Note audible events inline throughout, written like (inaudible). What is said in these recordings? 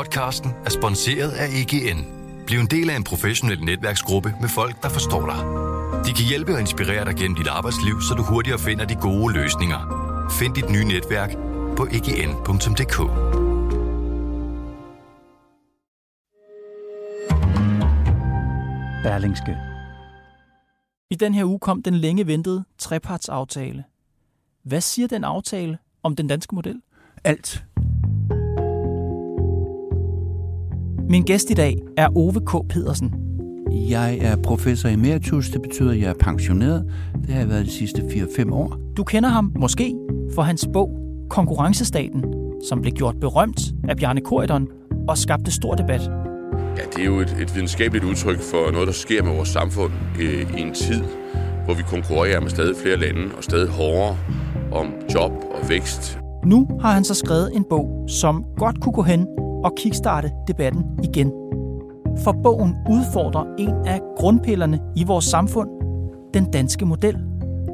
Podcasten er sponsoreret af EGN. Bliv en del af en professionel netværksgruppe med folk, der forstår dig. De kan hjælpe og inspirere dig gennem dit arbejdsliv, så du hurtigere finder de gode løsninger. Find dit nye netværk på egn.dk. Berlingske. I den her uge kom den længe ventede trepartsaftale. Hvad siger den aftale om den danske model? Alt. Min gæst i dag er Ove K. Pedersen. Jeg er professor emeritus, det betyder, at jeg er pensioneret. Det har jeg været de sidste 4-5 år. Du kender ham måske for hans bog Konkurrencestaten, som blev gjort berømt af Bjarne Korydon og skabte stor debat. Ja, det er jo et, et videnskabeligt udtryk for noget, der sker med vores samfund øh, i en tid, hvor vi konkurrerer med stadig flere lande og stadig hårdere om job og vækst. Nu har han så skrevet en bog, som godt kunne gå hen og kickstarte debatten igen. For bogen udfordrer en af grundpillerne i vores samfund, den danske model.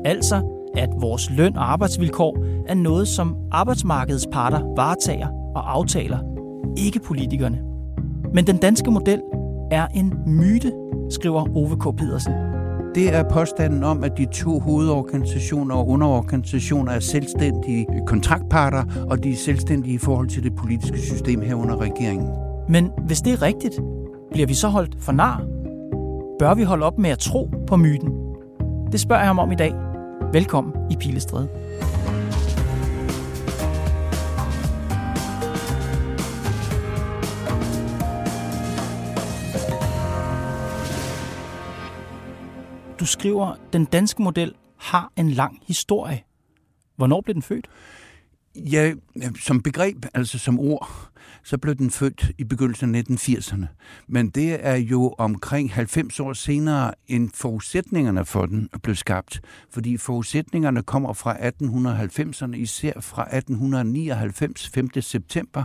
Altså, at vores løn og arbejdsvilkår er noget, som arbejdsmarkedets parter varetager og aftaler, ikke politikerne. Men den danske model er en myte, skriver Ove K. Pedersen. Det er påstanden om, at de to hovedorganisationer og underorganisationer er selvstændige kontraktparter, og de er selvstændige i forhold til det politiske system herunder regeringen. Men hvis det er rigtigt, bliver vi så holdt for nar? Bør vi holde op med at tro på myten? Det spørger jeg ham om i dag. Velkommen i Pilestræde. Du skriver, den danske model har en lang historie. Hvornår blev den født? Ja, som begreb, altså som ord, så blev den født i begyndelsen af 1980'erne. Men det er jo omkring 90 år senere, end forudsætningerne for den blev skabt. Fordi forudsætningerne kommer fra 1890'erne, især fra 1899, 5. september,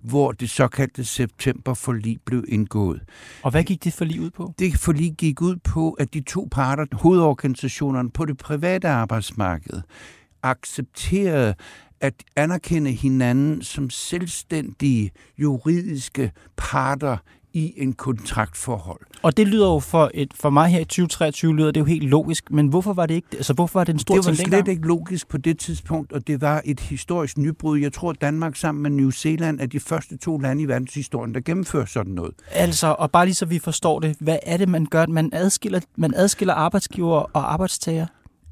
hvor det såkaldte septemberforlig blev indgået. Og hvad gik det forlig ud på? Det forlig gik ud på, at de to parter, hovedorganisationerne på det private arbejdsmarked, accepterede at anerkende hinanden som selvstændige juridiske parter i en kontraktforhold. Og det lyder jo for, et, for mig her i 2023 lyder det jo helt logisk, men hvorfor var det ikke, altså hvorfor var det en stor Det var ting slet dengang? ikke logisk på det tidspunkt, og det var et historisk nybrud. Jeg tror, at Danmark sammen med New Zealand er de første to lande i verdenshistorien, der gennemfører sådan noget. Altså, og bare lige så vi forstår det, hvad er det, man gør? Man adskiller, man adskiller arbejdsgiver og arbejdstager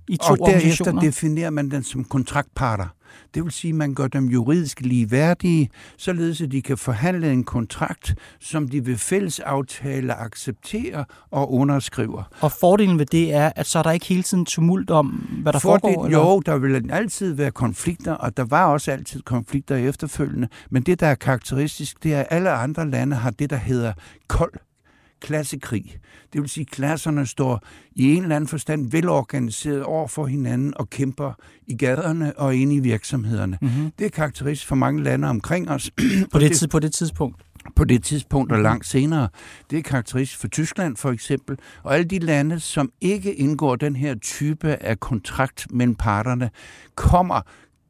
i to og derefter organisationer? definerer man den som kontraktparter. Det vil sige, at man gør dem juridisk ligeværdige, således at de kan forhandle en kontrakt, som de ved fælles aftale accepterer og underskriver. Og fordelen ved det er, at så er der ikke hele tiden tumult om, hvad der Fordel, foregår? eller? Jo, der vil altid være konflikter, og der var også altid konflikter efterfølgende. Men det, der er karakteristisk, det er, at alle andre lande har det, der hedder kold klassekrig. Det vil sige, at klasserne står i en eller anden forstand velorganiseret over for hinanden og kæmper i gaderne og inde i virksomhederne. Mm-hmm. Det er karakteristisk for mange lande omkring os. (clears throat) På, det, tid, på det tidspunkt. på det tidspunkt og langt senere. Det er karakteristisk for Tyskland for eksempel, og alle de lande, som ikke indgår den her type af kontrakt mellem parterne, kommer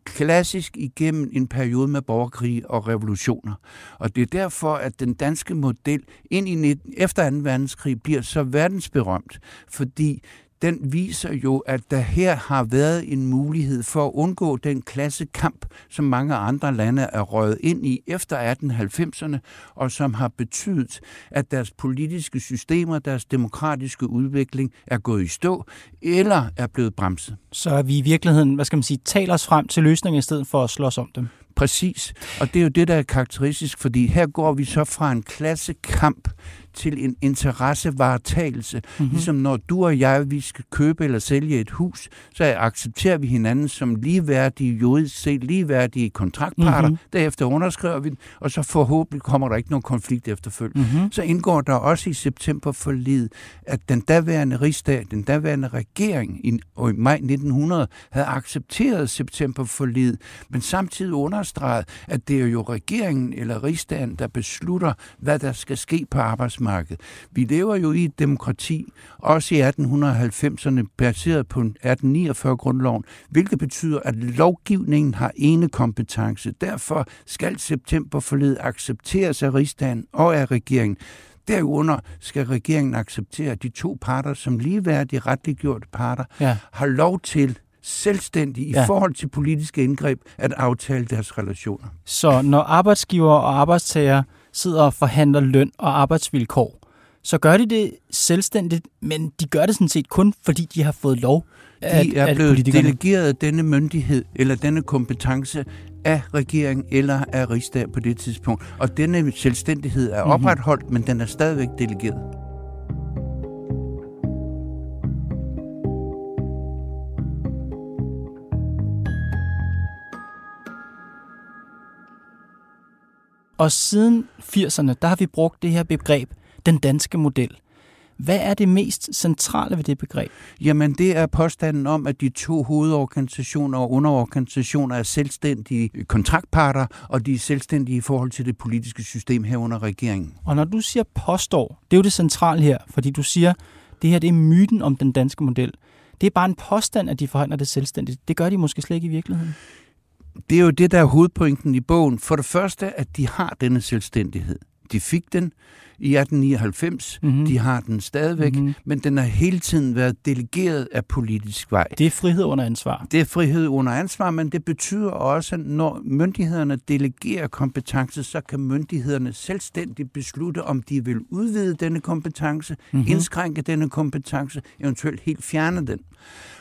klassisk igennem en periode med borgerkrig og revolutioner. Og det er derfor, at den danske model ind i 19, efter 2. verdenskrig bliver så verdensberømt, fordi den viser jo, at der her har været en mulighed for at undgå den klassekamp, som mange andre lande er røget ind i efter 1890'erne, og som har betydet, at deres politiske systemer, deres demokratiske udvikling er gået i stå, eller er blevet bremset. Så er vi i virkeligheden, hvad skal man sige, taler os frem til løsninger i stedet for at slås om dem. Præcis. Og det er jo det, der er karakteristisk, fordi her går vi så fra en klassekamp til en interessevaretagelse. Mm-hmm. Ligesom når du og jeg, vi skal købe eller sælge et hus, så accepterer vi hinanden som ligeværdige, juridisk set ligeværdige kontraktparter. Mm-hmm. Derefter underskriver vi den, og så forhåbentlig kommer der ikke nogen konflikt efterfølgende. Mm-hmm. Så indgår der også i september forlidet, at den daværende rigsdag, den daværende regering i, i maj 1900 havde accepteret septemberforlidet, men samtidig understreget, at det er jo regeringen eller rigsdagen, der beslutter, hvad der skal ske på arbejdsmarkedet arbejdsmarked. Vi lever jo i et demokrati, også i 1890'erne, baseret på 1849-grundloven, hvilket betyder, at lovgivningen har ene kompetence. Derfor skal septemberforledet accepteres af rigsdagen og af regeringen. Derunder skal regeringen acceptere, at de to parter, som ligeværdige retliggjort parter, ja. har lov til selvstændige ja. i forhold til politiske indgreb at aftale deres relationer. Så når arbejdsgiver og arbejdstager sidder og forhandler løn og arbejdsvilkår, så gør de det selvstændigt, men de gør det sådan set kun, fordi de har fået lov de er blevet delegeret denne myndighed eller denne kompetence af regering eller af rigsdag på det tidspunkt. Og denne selvstændighed er mhm. opretholdt, mm-hmm. men den er stadigvæk delegeret. Og siden 80'erne, der har vi brugt det her begreb, den danske model. Hvad er det mest centrale ved det begreb? Jamen, det er påstanden om, at de to hovedorganisationer og underorganisationer er selvstændige kontraktparter, og de er selvstændige i forhold til det politiske system herunder regeringen. Og når du siger påstår, det er jo det centrale her, fordi du siger, det her det er myten om den danske model. Det er bare en påstand, at de forhandler det selvstændigt. Det gør de måske slet ikke i virkeligheden. Det er jo det, der er hovedpointen i bogen. For det første, at de har denne selvstændighed. De fik den i 1899. Mm-hmm. De har den stadigvæk, mm-hmm. men den har hele tiden været delegeret af politisk vej. Det er frihed under ansvar. Det er frihed under ansvar, men det betyder også, at når myndighederne delegerer kompetence, så kan myndighederne selvstændigt beslutte, om de vil udvide denne kompetence, mm-hmm. indskrænke denne kompetence, eventuelt helt fjerne den.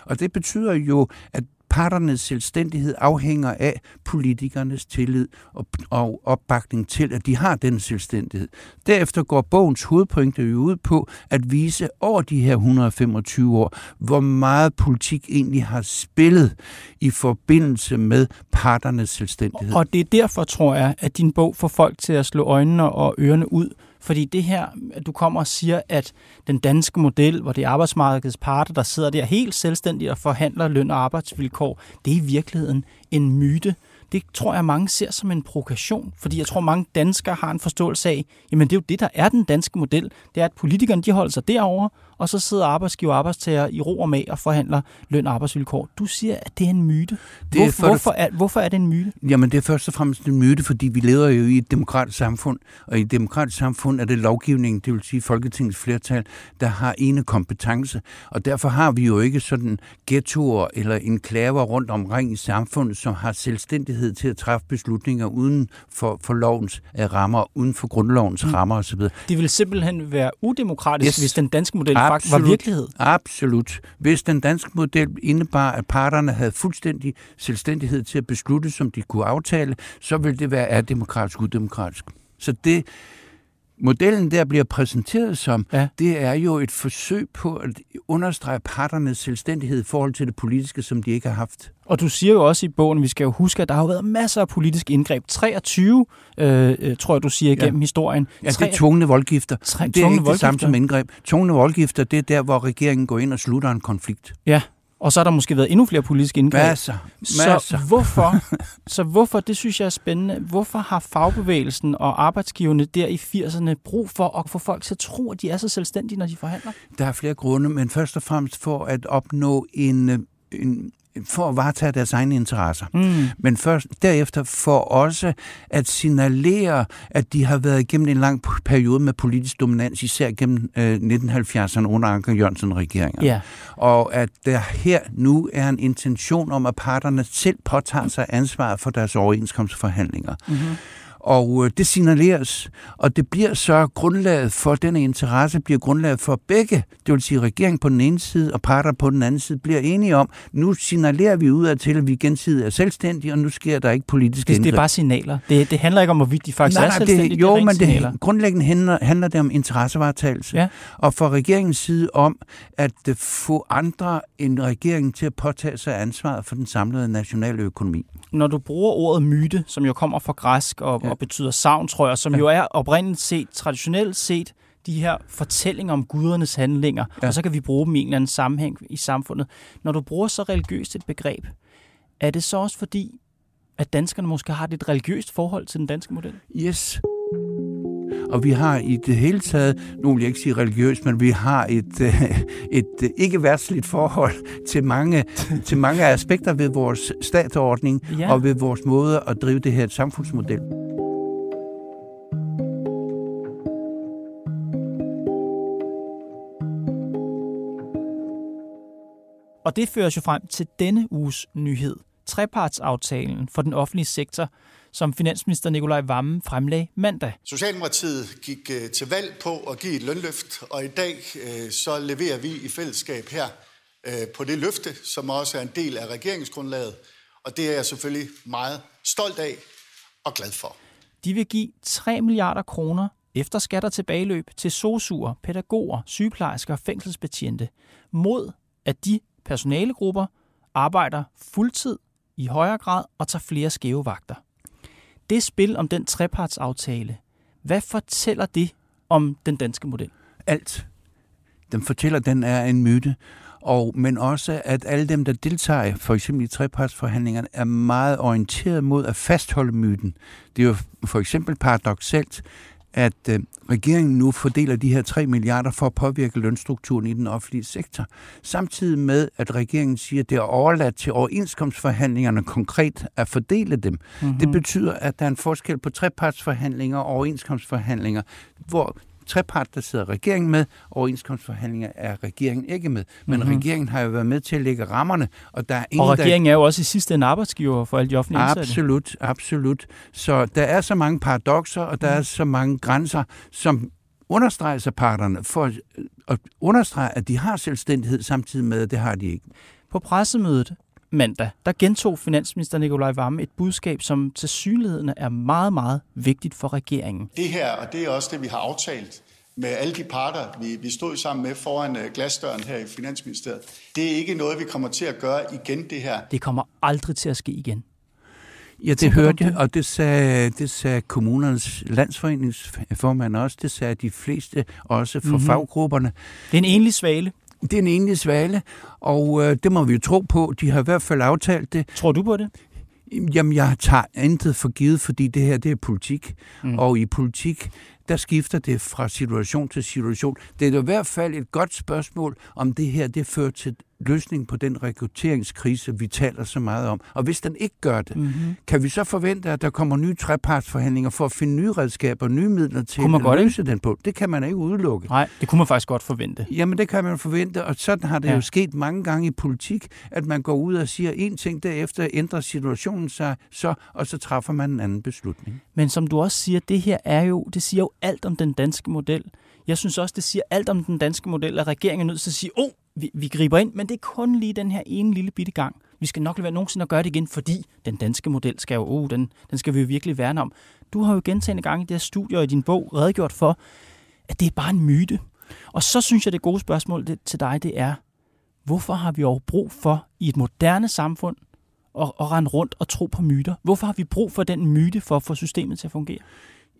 Og det betyder jo, at parternes selvstændighed afhænger af politikernes tillid og, og opbakning til, at de har den selvstændighed. Derefter går bogens hovedpointe jo ud på at vise over de her 125 år, hvor meget politik egentlig har spillet i forbindelse med parternes selvstændighed. Og det er derfor, tror jeg, at din bog får folk til at slå øjnene og ørerne ud fordi det her, at du kommer og siger, at den danske model, hvor det er arbejdsmarkedets parter, der sidder der helt selvstændigt og forhandler løn og arbejdsvilkår, det er i virkeligheden en myte. Det tror jeg, mange ser som en provokation, fordi jeg tror, mange danskere har en forståelse af, jamen det er jo det, der er den danske model. Det er, at politikerne de holder sig derovre, og så sidder arbejdsgiver og arbejdstager i ro og mag og forhandler løn og arbejdsvilkår. Du siger, at det er en myte. Det er Hvor, hvorfor, er, hvorfor er det en myte? Jamen, det er først og fremmest en myte, fordi vi lever jo i et demokratisk samfund, og i et demokratisk samfund er det lovgivningen, det vil sige Folketingets flertal, der har ene kompetence, og derfor har vi jo ikke sådan ghettoer eller enklaver rundt omkring i samfundet, som har selvstændighed til at træffe beslutninger uden for, for lovens uh, rammer, uden for grundlovens mm. rammer osv. Det vil simpelthen være udemokratisk, yes. hvis den danske model Absolut. var virkelighed. Absolut. Hvis den danske model indebar, at parterne havde fuldstændig selvstændighed til at beslutte, som de kunne aftale, så ville det være demokratisk udemokratisk. Så det, modellen der bliver præsenteret som, ja. det er jo et forsøg på at understrege parternes selvstændighed i forhold til det politiske, som de ikke har haft. Og du siger jo også i bogen, vi skal jo huske, at der har været masser af politiske indgreb. 23, øh, øh, tror jeg, du siger igennem ja. historien. Ja, det er tvungne voldgifter. Tre, det er ikke det samme som indgreb. Tvungne voldgifter, det er der, hvor regeringen går ind og slutter en konflikt. Ja, og så har der måske været endnu flere politiske indgreb. Masser. Masser. Så hvorfor, (laughs) så hvorfor, det synes jeg er spændende, hvorfor har fagbevægelsen og arbejdsgiverne der i 80'erne brug for at få folk til at tro, at de er så selvstændige, når de forhandler? Der er flere grunde, men først og fremmest for at opnå en, øh, en for at varetage deres egne interesser. Mm. Men først derefter for også at signalere, at de har været igennem en lang periode med politisk dominans, især gennem øh, 1970'erne under Anker Jørgensen-regeringen. Yeah. Og at der her nu er en intention om, at parterne selv påtager sig ansvaret for deres overenskomstforhandlinger. Mm-hmm. Og øh, det signaleres, og det bliver så grundlaget for, denne interesse bliver grundlaget for begge, det vil sige regeringen på den ene side og parter på den anden side, bliver enige om, nu signalerer vi ud af til, at vi gensidigt er selvstændige, og nu sker der ikke politiske det, det er bare signaler. Det, det handler ikke om, hvorvidt de faktisk nej, er selvstændige. Det, jo, det er men signaler. det, grundlæggende handler, handler det om interessevaretagelse. Ja. Og fra regeringens side om at øh, få andre end regeringen til at påtage sig ansvaret for den samlede nationale økonomi. Når du bruger ordet myte, som jo kommer fra græsk og, ja og betyder savn, tror jeg, som ja. jo er oprindeligt set, traditionelt set, de her fortællinger om gudernes handlinger, ja. og så kan vi bruge dem i en eller anden sammenhæng i samfundet. Når du bruger så religiøst et begreb, er det så også fordi, at danskerne måske har et religiøst forhold til den danske model? Yes. Og vi har i det hele taget, nu vil jeg ikke sige religiøst, men vi har et, et ikke værtsligt forhold til mange, til mange aspekter ved vores statsordning ja. og ved vores måde at drive det her samfundsmodel. Og det fører jo frem til denne uges nyhed. Trepartsaftalen for den offentlige sektor, som finansminister Nikolaj Vammen fremlagde mandag. Socialdemokratiet gik øh, til valg på at give et lønløft, og i dag øh, så leverer vi i fællesskab her øh, på det løfte, som også er en del af regeringsgrundlaget. Og det er jeg selvfølgelig meget stolt af og glad for. De vil give 3 milliarder kroner efter skatter tilbageløb til sosuer, pædagoger, sygeplejersker og fængselsbetjente, mod at de personalegrupper arbejder fuldtid i højere grad og tager flere skæve vagter. Det spil om den trepartsaftale, hvad fortæller det om den danske model? Alt. Den fortæller, at den er en myte, og, men også, at alle dem, der deltager for eksempel i trepartsforhandlingerne, er meget orienteret mod at fastholde myten. Det er jo for eksempel paradoxalt, at øh, regeringen nu fordeler de her 3 milliarder for at påvirke lønstrukturen i den offentlige sektor. Samtidig med, at regeringen siger, at det er overladt til overenskomstforhandlingerne konkret at fordele dem. Mm-hmm. Det betyder, at der er en forskel på trepartsforhandlinger og overenskomstforhandlinger, hvor trepart, der sidder regeringen med, overenskomstforhandlinger er regeringen ikke med. Men mm-hmm. regeringen har jo været med til at lægge rammerne. Og, der er ingen, og regeringen der... er jo også i sidste ende arbejdsgiver for alle de offentlige ansatte. Absolut, absolut. Så der er så mange paradoxer, og der mm. er så mange grænser, som understreger sig parterne for at understrege, at de har selvstændighed samtidig med, at det har de ikke. På pressemødet mandag, der gentog finansminister Nikolaj Vammen et budskab, som til synligheden er meget, meget vigtigt for regeringen. Det her, og det er også det, vi har aftalt med alle de parter, vi, vi stod sammen med foran øh, glasdøren her i Finansministeriet. Det er ikke noget, vi kommer til at gøre igen, det her. Det kommer aldrig til at ske igen. Ja, det hørte jeg, og det sagde, det sagde kommunernes landsforeningsformand også. Det sagde de fleste også for mm-hmm. faggrupperne. Det er en enlig svale. Det er en enlig svale, og øh, det må vi jo tro på. De har i hvert fald aftalt det. Tror du på det? Jamen, jeg tager intet for givet, fordi det her det er politik. Mm. Og i politik, der skifter det fra situation til situation. Det er i hvert fald et godt spørgsmål, om det her det fører til løsning på den rekrutteringskrise, vi taler så meget om. Og hvis den ikke gør det, mm-hmm. kan vi så forvente, at der kommer nye trepartsforhandlinger for at finde nye redskaber, nye midler til at godt, løse ikke? den på? Det kan man ikke udelukke. Nej, det kunne man faktisk godt forvente. Jamen, det kan man forvente, og sådan har det ja. jo sket mange gange i politik, at man går ud og siger en ting, derefter ændrer situationen sig, så, og så træffer man en anden beslutning. Men som du også siger, det her er jo, det siger jo alt om den danske model. Jeg synes også, det siger alt om den danske model, at regeringen er nødt til at sige, åh, oh, vi, vi griber ind, men det er kun lige den her ene lille bitte gang. Vi skal nok være nogensinde at gøre det igen, fordi den danske model skal jo, oh, den, den skal vi jo virkelig værne om. Du har jo gentagende gange i det her studie og i din bog redegjort for, at det er bare en myte. Og så synes jeg, det gode spørgsmål det, til dig, det er, hvorfor har vi overhovedet brug for i et moderne samfund at, at rende rundt og tro på myter? Hvorfor har vi brug for den myte for at få systemet til at fungere?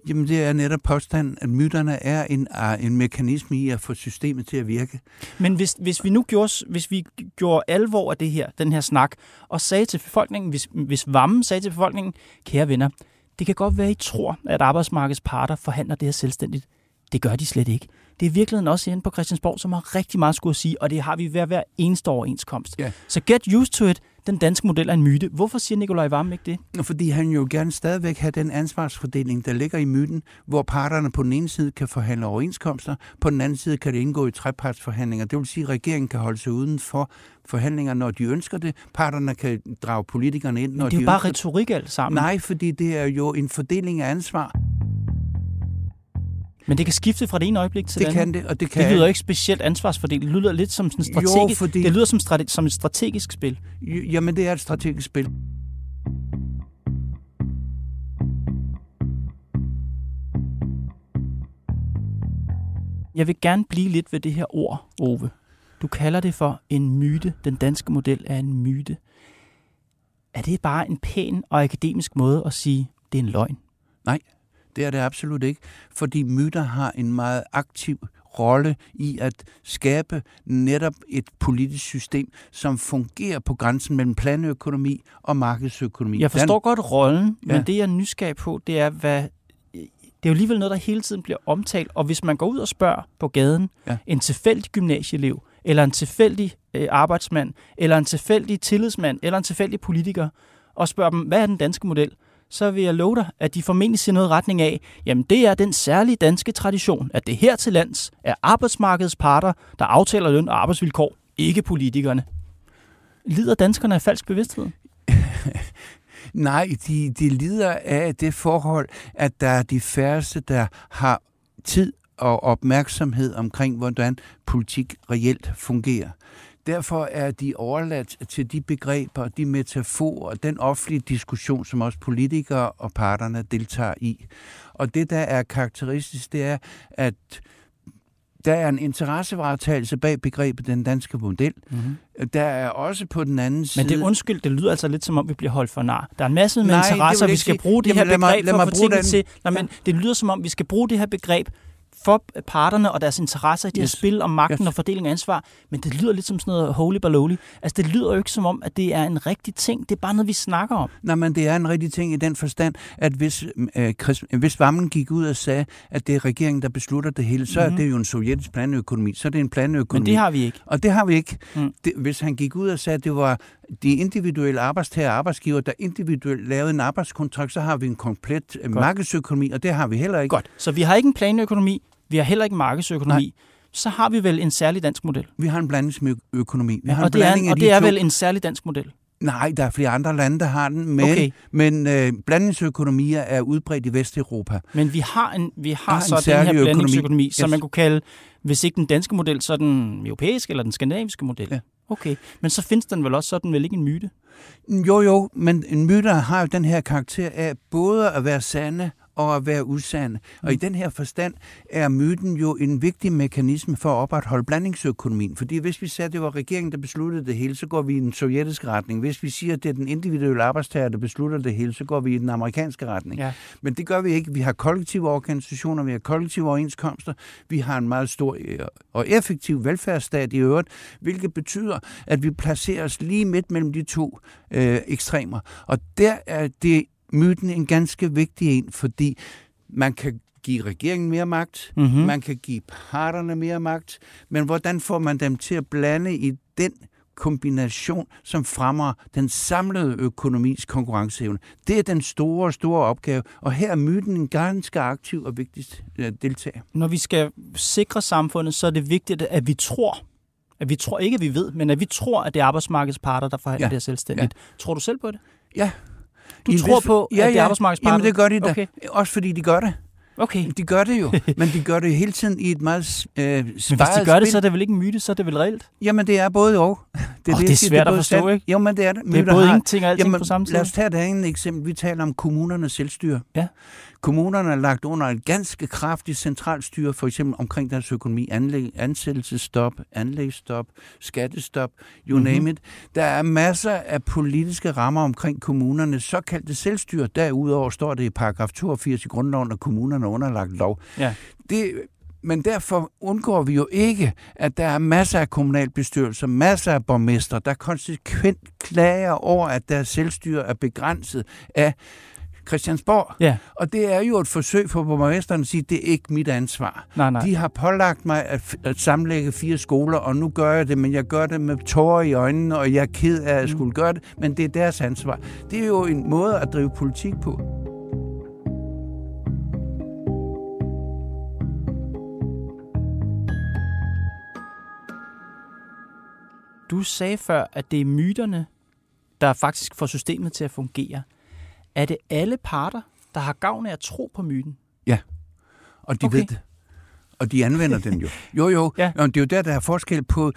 Jamen, det er netop påstand, at myterne er en, en mekanisme i at få systemet til at virke. Men hvis, hvis vi nu gjorde, hvis vi gjorde alvor af det her, den her snak, og sagde til befolkningen, hvis, hvis Vammen sagde til befolkningen, kære venner, det kan godt være, I tror, at arbejdsmarkedets parter forhandler det her selvstændigt. Det gør de slet ikke. Det er virkeligheden også inde på Christiansborg, som har rigtig meget skulle at sige, og det har vi hver, hver eneste overenskomst. Yeah. Så get used to it den danske model er en myte. Hvorfor siger Nikolaj Vammen ikke det? Fordi han jo gerne stadigvæk have den ansvarsfordeling, der ligger i myten, hvor parterne på den ene side kan forhandle overenskomster, på den anden side kan det indgå i trepartsforhandlinger. Det vil sige, at regeringen kan holde sig uden for forhandlinger, når de ønsker det. Parterne kan drage politikerne ind, når de ønsker det. det er jo bare retorik alt sammen. Nej, fordi det er jo en fordeling af ansvar. Men det kan skifte fra det ene øjeblik til det det andet. kan det, og det kan... Det lyder ikke specielt ansvarsfordelt. Det lyder lidt som, sådan strategisk, jo, fordi... det lyder som, strate... som et strategisk spil. Jamen, det er et strategisk spil. Jeg vil gerne blive lidt ved det her ord, Ove. Du kalder det for en myte. Den danske model er en myte. Er det bare en pæn og akademisk måde at sige, det er en løgn? Nej, det er det absolut ikke, fordi myter har en meget aktiv rolle i at skabe netop et politisk system, som fungerer på grænsen mellem planøkonomi og markedsøkonomi. Jeg forstår Den, godt rollen, ja. men det jeg er nysgerrig på, det er, hvad Det er jo alligevel noget, der hele tiden bliver omtalt, og hvis man går ud og spørger på gaden, Ja. en tilfældig gymnasieelev, eller en tilfældig øh, arbejdsmand, eller en tilfældig tillidsmand, eller en tilfældig politiker, og spørger dem, hvad er den danske model, så vil jeg love dig, at de formentlig ser noget retning af, jamen det er den særlige danske tradition, at det her til lands er arbejdsmarkedets parter, der aftaler løn og arbejdsvilkår, ikke politikerne. Lider danskerne af falsk bevidsthed? (laughs) Nej, de, de lider af det forhold, at der er de færreste, der har tid og opmærksomhed omkring, hvordan politik reelt fungerer. Derfor er de overladt til de begreber, de metaforer og den offentlige diskussion, som også politikere og parterne deltager i. Og det, der er karakteristisk, det er, at der er en interessevaretagelse bag begrebet den danske model. Mm-hmm. Der er også på den anden side... Men det undskyld, det lyder altså lidt som om, vi bliver holdt for nar. Der er en masse med Nej, interesser, vi skal sige. bruge det Jamen, her lad mig- begreb lad for mig at få tingene til. Nej, men det lyder som om, vi skal bruge det her begreb for parterne og deres interesser i det Yes. her spil om magten Yes. og fordeling af ansvar, men det lyder lidt som sådan noget holy baloney. Altså, det lyder jo ikke som om, at det er en rigtig ting. Det er bare noget, vi snakker om. Nej, men det er en rigtig ting i den forstand, at hvis, øh, Chris, hvis Vammen gik ud og sagde, at det er regeringen, der beslutter det hele, så mm-hmm. er det jo en sovjetisk planøkonomi. Så er det en planøkonomi. Men det har vi ikke. Og det har vi ikke. Mm. Det, hvis han gik ud og sagde, at det var de individuelle arbejdstager og arbejdsgiver, der individuelt lavede en arbejdskontrakt, så har vi en komplet øh, markedsøkonomi, og det har vi heller ikke. Godt. Så vi har ikke en planøkonomi, vi har heller ikke en markedsøkonomi. Nej. Så har vi vel en særlig dansk model. Vi har en blandingsøkonomi. Vi har og en det er, af og de det er to. vel en særlig dansk model. Nej, der er flere andre lande, der har den, men, Okay. men øh, blandingsøkonomier er udbredt i Vesteuropa. Men vi har, en, vi har, Har en så den her økonomi. blandingsøkonomi, som Yes. man kunne kalde, hvis ikke den danske model, så den europæiske eller den skandinaviske model. Ja. Okay, men så findes den vel også, så den vel ikke en myte? Jo, jo, men en myter har jo den her karakter af både at være sande og at være usande. Og i den her forstand er myten jo en vigtig mekanisme for at opretholde blandingsøkonomien. Fordi hvis vi siger, at det var regeringen, der besluttede det hele, så går vi i den sovjetiske retning. Hvis vi siger, at det er den individuelle arbejdstager, der beslutter det hele, så går vi i den amerikanske retning. Ja. Men det gør vi ikke. Vi har kollektive organisationer, vi har kollektive overenskomster, vi har en meget stor øh, og effektiv velfærdsstat i øvrigt, hvilket betyder, at vi placerer os lige midt mellem de to øh, ekstremer. Og der er det myten en ganske vigtig en, fordi man kan give regeringen mere magt, Mhm. mm-hmm. man kan give parterne mere magt, men hvordan får man dem til at blande i den kombination, som fremmer den samlede økonomis konkurrenceevne. Det er den store, store opgave, og her er myten en ganske aktiv og vigtig øh, deltager. Når vi skal sikre samfundet, så er det vigtigt, at vi tror, at vi tror ikke, at vi ved, men at vi tror, at det er arbejdsmarkedets parter, der forhandler ja. Det selvstændigt. Ja. Tror du selv på det? Ja. Du I tror vis- på, at det er arbejdsmarkedets parter? Jamen det gør de da. Okay. Også fordi de gør det. Okay. De gør det jo, (laughs) men de gør det hele tiden i et meget øh, Men hvis de gør det, spil. så er det vel ikke en myte, så er det vel reelt? Jamen, det er både og. Det Åh, jeg det er svært at både forstå, sandt- ikke? Jo, men det er det. Det er både har- ingenting og alting på samme tid. Lad os tage et andet eksempel. Vi taler om kommunernes selvstyre. Ja. Kommunerne er lagt under et ganske kraftigt centralt styre, for eksempel omkring deres økonomi, anlæg, ansættelsesstop, anlægsstop, skattestop, you Mhm. mm-hmm. name it. Der er masser af politiske rammer omkring kommunernes såkaldte selvstyre. Derudover står det i paragraf 82 i grundloven, at kommunerne er underlagt lov. Ja. Det, men derfor undgår vi jo ikke, at der er masser af kommunalbestyrelser, masser af borgmestre, der konsekvent klager over, at deres selvstyre er begrænset af Christiansborg. Ja. Og det er jo et forsøg for borgmesteren at sige, at det er ikke mit ansvar. Nej, nej. De har pålagt mig at, at sammenlægge fire skoler, og nu gør jeg det, men jeg gør det med tårer i øjnene, og jeg er ked af at skulle gøre det, men det er deres ansvar. Det er jo en måde at drive politik på. Du sagde før, at det er myterne, der faktisk får systemet til at fungere. Er det alle parter, der har gavn af at tro på myten? Og de Okay. ved det. Og de anvender den jo. (laughs) Jo, jo. Ja. Ja. Og det er jo der, der er forskel på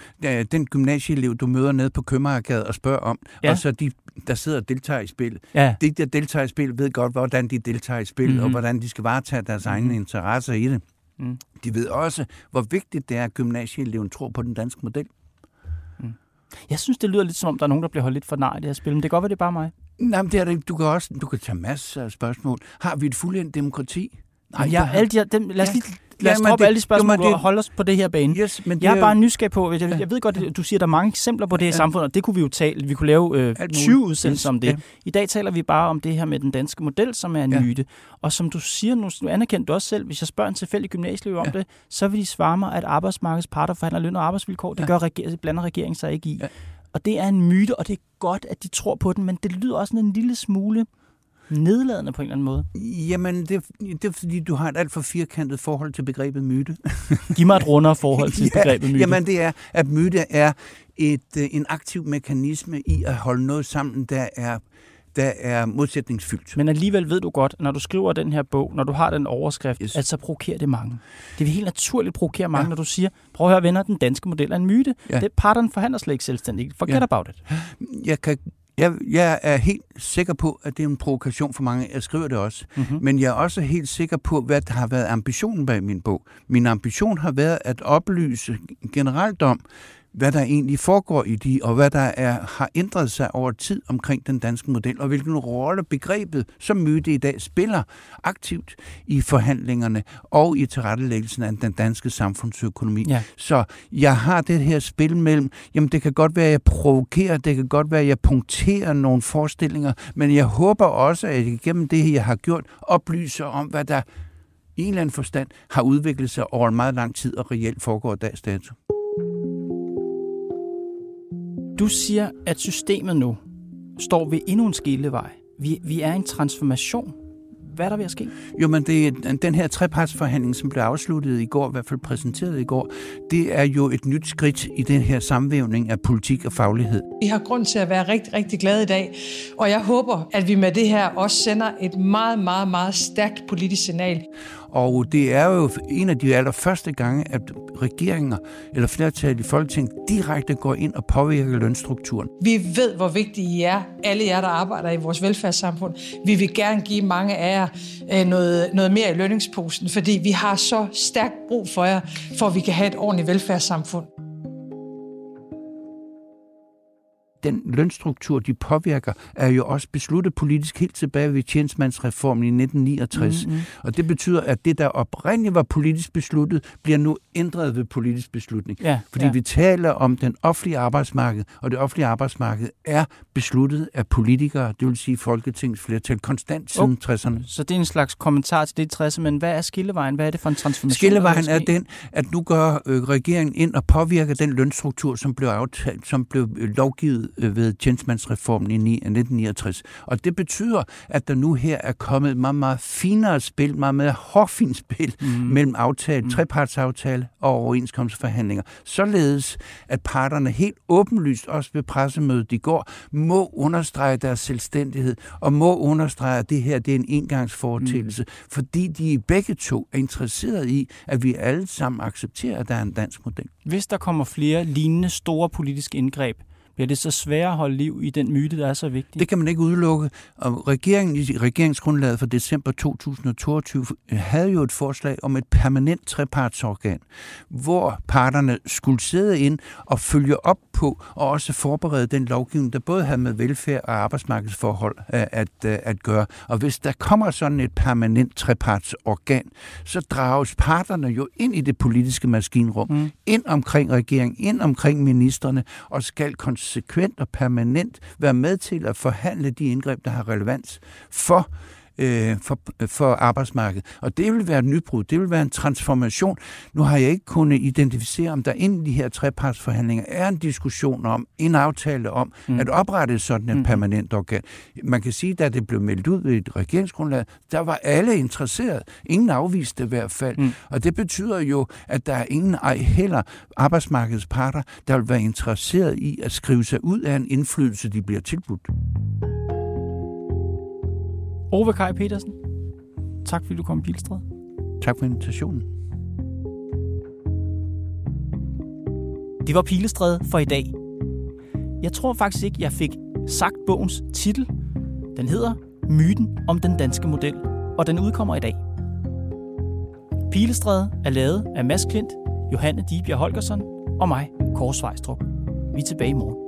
den gymnasieelev, du møder nede på Købmagergade og spørger om, Ja. ja. og så de, der sidder og deltager i spillet. Ja. De, der deltager i spillet, ved godt, hvordan de deltager i spillet, Mhm. mm-hmm. og hvordan de skal varetage deres mm-hmm. egne interesser i det. Mm. De ved også, hvor vigtigt det er, at gymnasieeleven tror på den danske model. Jeg synes, det lyder lidt som om, der er nogen, der bliver holdt lidt for nar i det her spil, men det kan godt være, det er bare mig. Nej, men det er det. Du kan også du kan tage masser af spørgsmål. Har vi et fuldendt demokrati? Nej, har- alle de her, dem, lad os Ja. lige lad os Ja, droppe det- alle de spørgsmål jo, det- og holde os på det her bane. Yes, men Jeg er er- bare nysgerrig på, jeg, jeg ved godt, at du siger, at der er mange eksempler på det Ja. samfund, og det kunne vi jo tale, vi kunne lave øh, Alt 20 muligt. udsendelser Yes, om det. ja. I dag taler vi bare om det her med den danske model, som er en Ja. myte. Og som du siger, nu nu anerkender du også selv, hvis jeg spørger en tilfældig gymnasieelev om Ja. det, så vil de svare mig, at arbejdsmarkedets parter forhandler løn og arbejdsvilkår. Det Ja. gør reger- blander regeringen sig ikke i. Ja. Og det er en myte, og det er godt, at de tror på den, men det lyder også en lille smule nedladende på en eller anden måde. Jamen, det, det er fordi, du har et alt for firkantet forhold til begrebet myte. (laughs) Giv mig et rundere forhold til (laughs) begrebet myte. Jamen, det er, at myte er et, øh, en aktiv mekanisme i at holde noget sammen, der er, der er modsætningsfyldt. Men alligevel ved du godt, når du skriver den her bog, når du har den overskrift, yes. At så provokerer det mange. Det vil helt naturligt provokere mange, ja. Når du siger, prøv at høre venner, den danske model er en myte. Ja. Det parterne forhandler slet ikke selvstændigt. Forget. Ja. about it. Jeg, kan, jeg, jeg er helt sikker på, at det er en provokation for mange. Jeg skriver det også. Mm-hmm. Men jeg er også helt sikker på, hvad der har været ambitionen bag min bog. Min ambition har været at oplyse generelt om, hvad der egentlig foregår i de, og hvad der er, har ændret sig over tid omkring den danske model, og hvilken rolle begrebet som myte i dag spiller aktivt i forhandlingerne og i tilrettelæggelsen af den danske samfundsøkonomi. Ja. Så jeg har det her spil mellem, jamen det kan godt være, at jeg provokerer, det kan godt være, at jeg punkterer nogle forestillinger, men jeg håber også, at igennem det, jeg har gjort, oplyser om, hvad der i en eller anden forstand har udviklet sig over en meget lang tid og reelt foregår dags dato. Du siger, at systemet nu står ved endnu en skillevej. Vi, vi er i en transformation. Hvad er der ved at ske? Jo, men det, er- den her trepartsforhandling, som blev afsluttet i går, i hvert fald præsenteret i går, det er jo et nyt skridt i den her samvævning af politik og faglighed. Vi har grund til at være rigtig, rigtig glade i dag, og jeg håber, at vi med det her også sender et meget, meget, meget stærkt politisk signal. Og det er jo en af de allerførste gange, at regeringer eller flertal i Folketinget direkte går ind og påvirker lønstrukturen. Vi ved, hvor vigtige I er, alle jer, der arbejder i vores velfærdssamfund. Vi vil gerne give mange af jer øh, noget, noget mere i lønningsposen, fordi vi har så stærkt brug for jer, for at vi kan have et ordentligt velfærdssamfund. Den lønstruktur, de påvirker, er jo også besluttet politisk helt tilbage ved tjenestemandsreformen i 1969. Mm-hmm. Og det betyder, at det, der oprindeligt var politisk besluttet, bliver nu ændret ved politisk beslutning. Ja, Fordi ja. vi taler om den offentlige arbejdsmarked, og det offentlige arbejdsmarked er besluttet af politikere, det vil sige Folketingets flertal, konstant siden Oh. 60'erne. Så det er en slags kommentar til det i 60'erne, men hvad er skillevejen? Hvad er det for en transformation? Skillevejen er den, at nu går øh, regeringen ind og påvirker den lønstruktur, som blev aftalt, som blev øh, lovgivet øh, ved tjenestemandsreformen i ni- 1969. Og det betyder, at der nu her er kommet et meget, meget finere spil, meget mere hårfint spil mm. (laughs) mellem aftale, mm. trepartsaftale og overenskomstforhandlinger. Således, at parterne helt åbenlyst, også ved pressemødet i går, må understrege deres selvstændighed og må understrege, at det her det er en engangsforetægelse, mm. fordi de begge to er interesseret i, at vi alle sammen accepterer, at der er en dansk model. Hvis der kommer flere lignende store politiske indgreb, bliver det så sværere at holde liv i den myte, der er så vigtig? Det kan man ikke udelukke. Og regeringen i regeringsgrundlaget for december 2022 havde jo et forslag om et permanent trepartsorgan, hvor parterne skulle sidde ind og følge op på og også forberede den lovgivning, der både havde med velfærd og arbejdsmarkedsforhold at, at, at gøre. Og hvis der kommer sådan et permanent trepartsorgan, så drages parterne jo ind i det politiske maskinrum, mm. ind omkring regeringen, ind omkring ministerne, og skal konsekvent og permanent være med til at forhandle de indgreb, der har relevans for øh, for, for arbejdsmarkedet. Og det vil være et nybrud, det vil være en transformation. Nu har jeg ikke kunnet identificere, om der inden de her trepartsforhandlinger er en diskussion om, en aftale om, mm. at oprette sådan et mm. permanent organ. Man kan sige, da det blev meldt ud ved et regeringsgrundlag, der var alle interesseret. Ingen afviste i hvert fald. Mm. Og det betyder jo, at der er ingen ej heller arbejdsmarkedets parter, der vil være interesseret i at skrive sig ud af en indflydelse, de bliver tilbudt. Ove Kai Petersen, tak fordi du kom i Pilstred. Tak for invitationen. Det var Pilestræde for i dag. Jeg tror faktisk ikke, jeg fik sagt bogens titel. Den hedder Myten om den danske model, og den udkommer i dag. Pilestræde er lavet af Mads Klint, Johanne Dibjerg Holgersson og mig, Kåre Svejstrup. Vi er tilbage i morgen.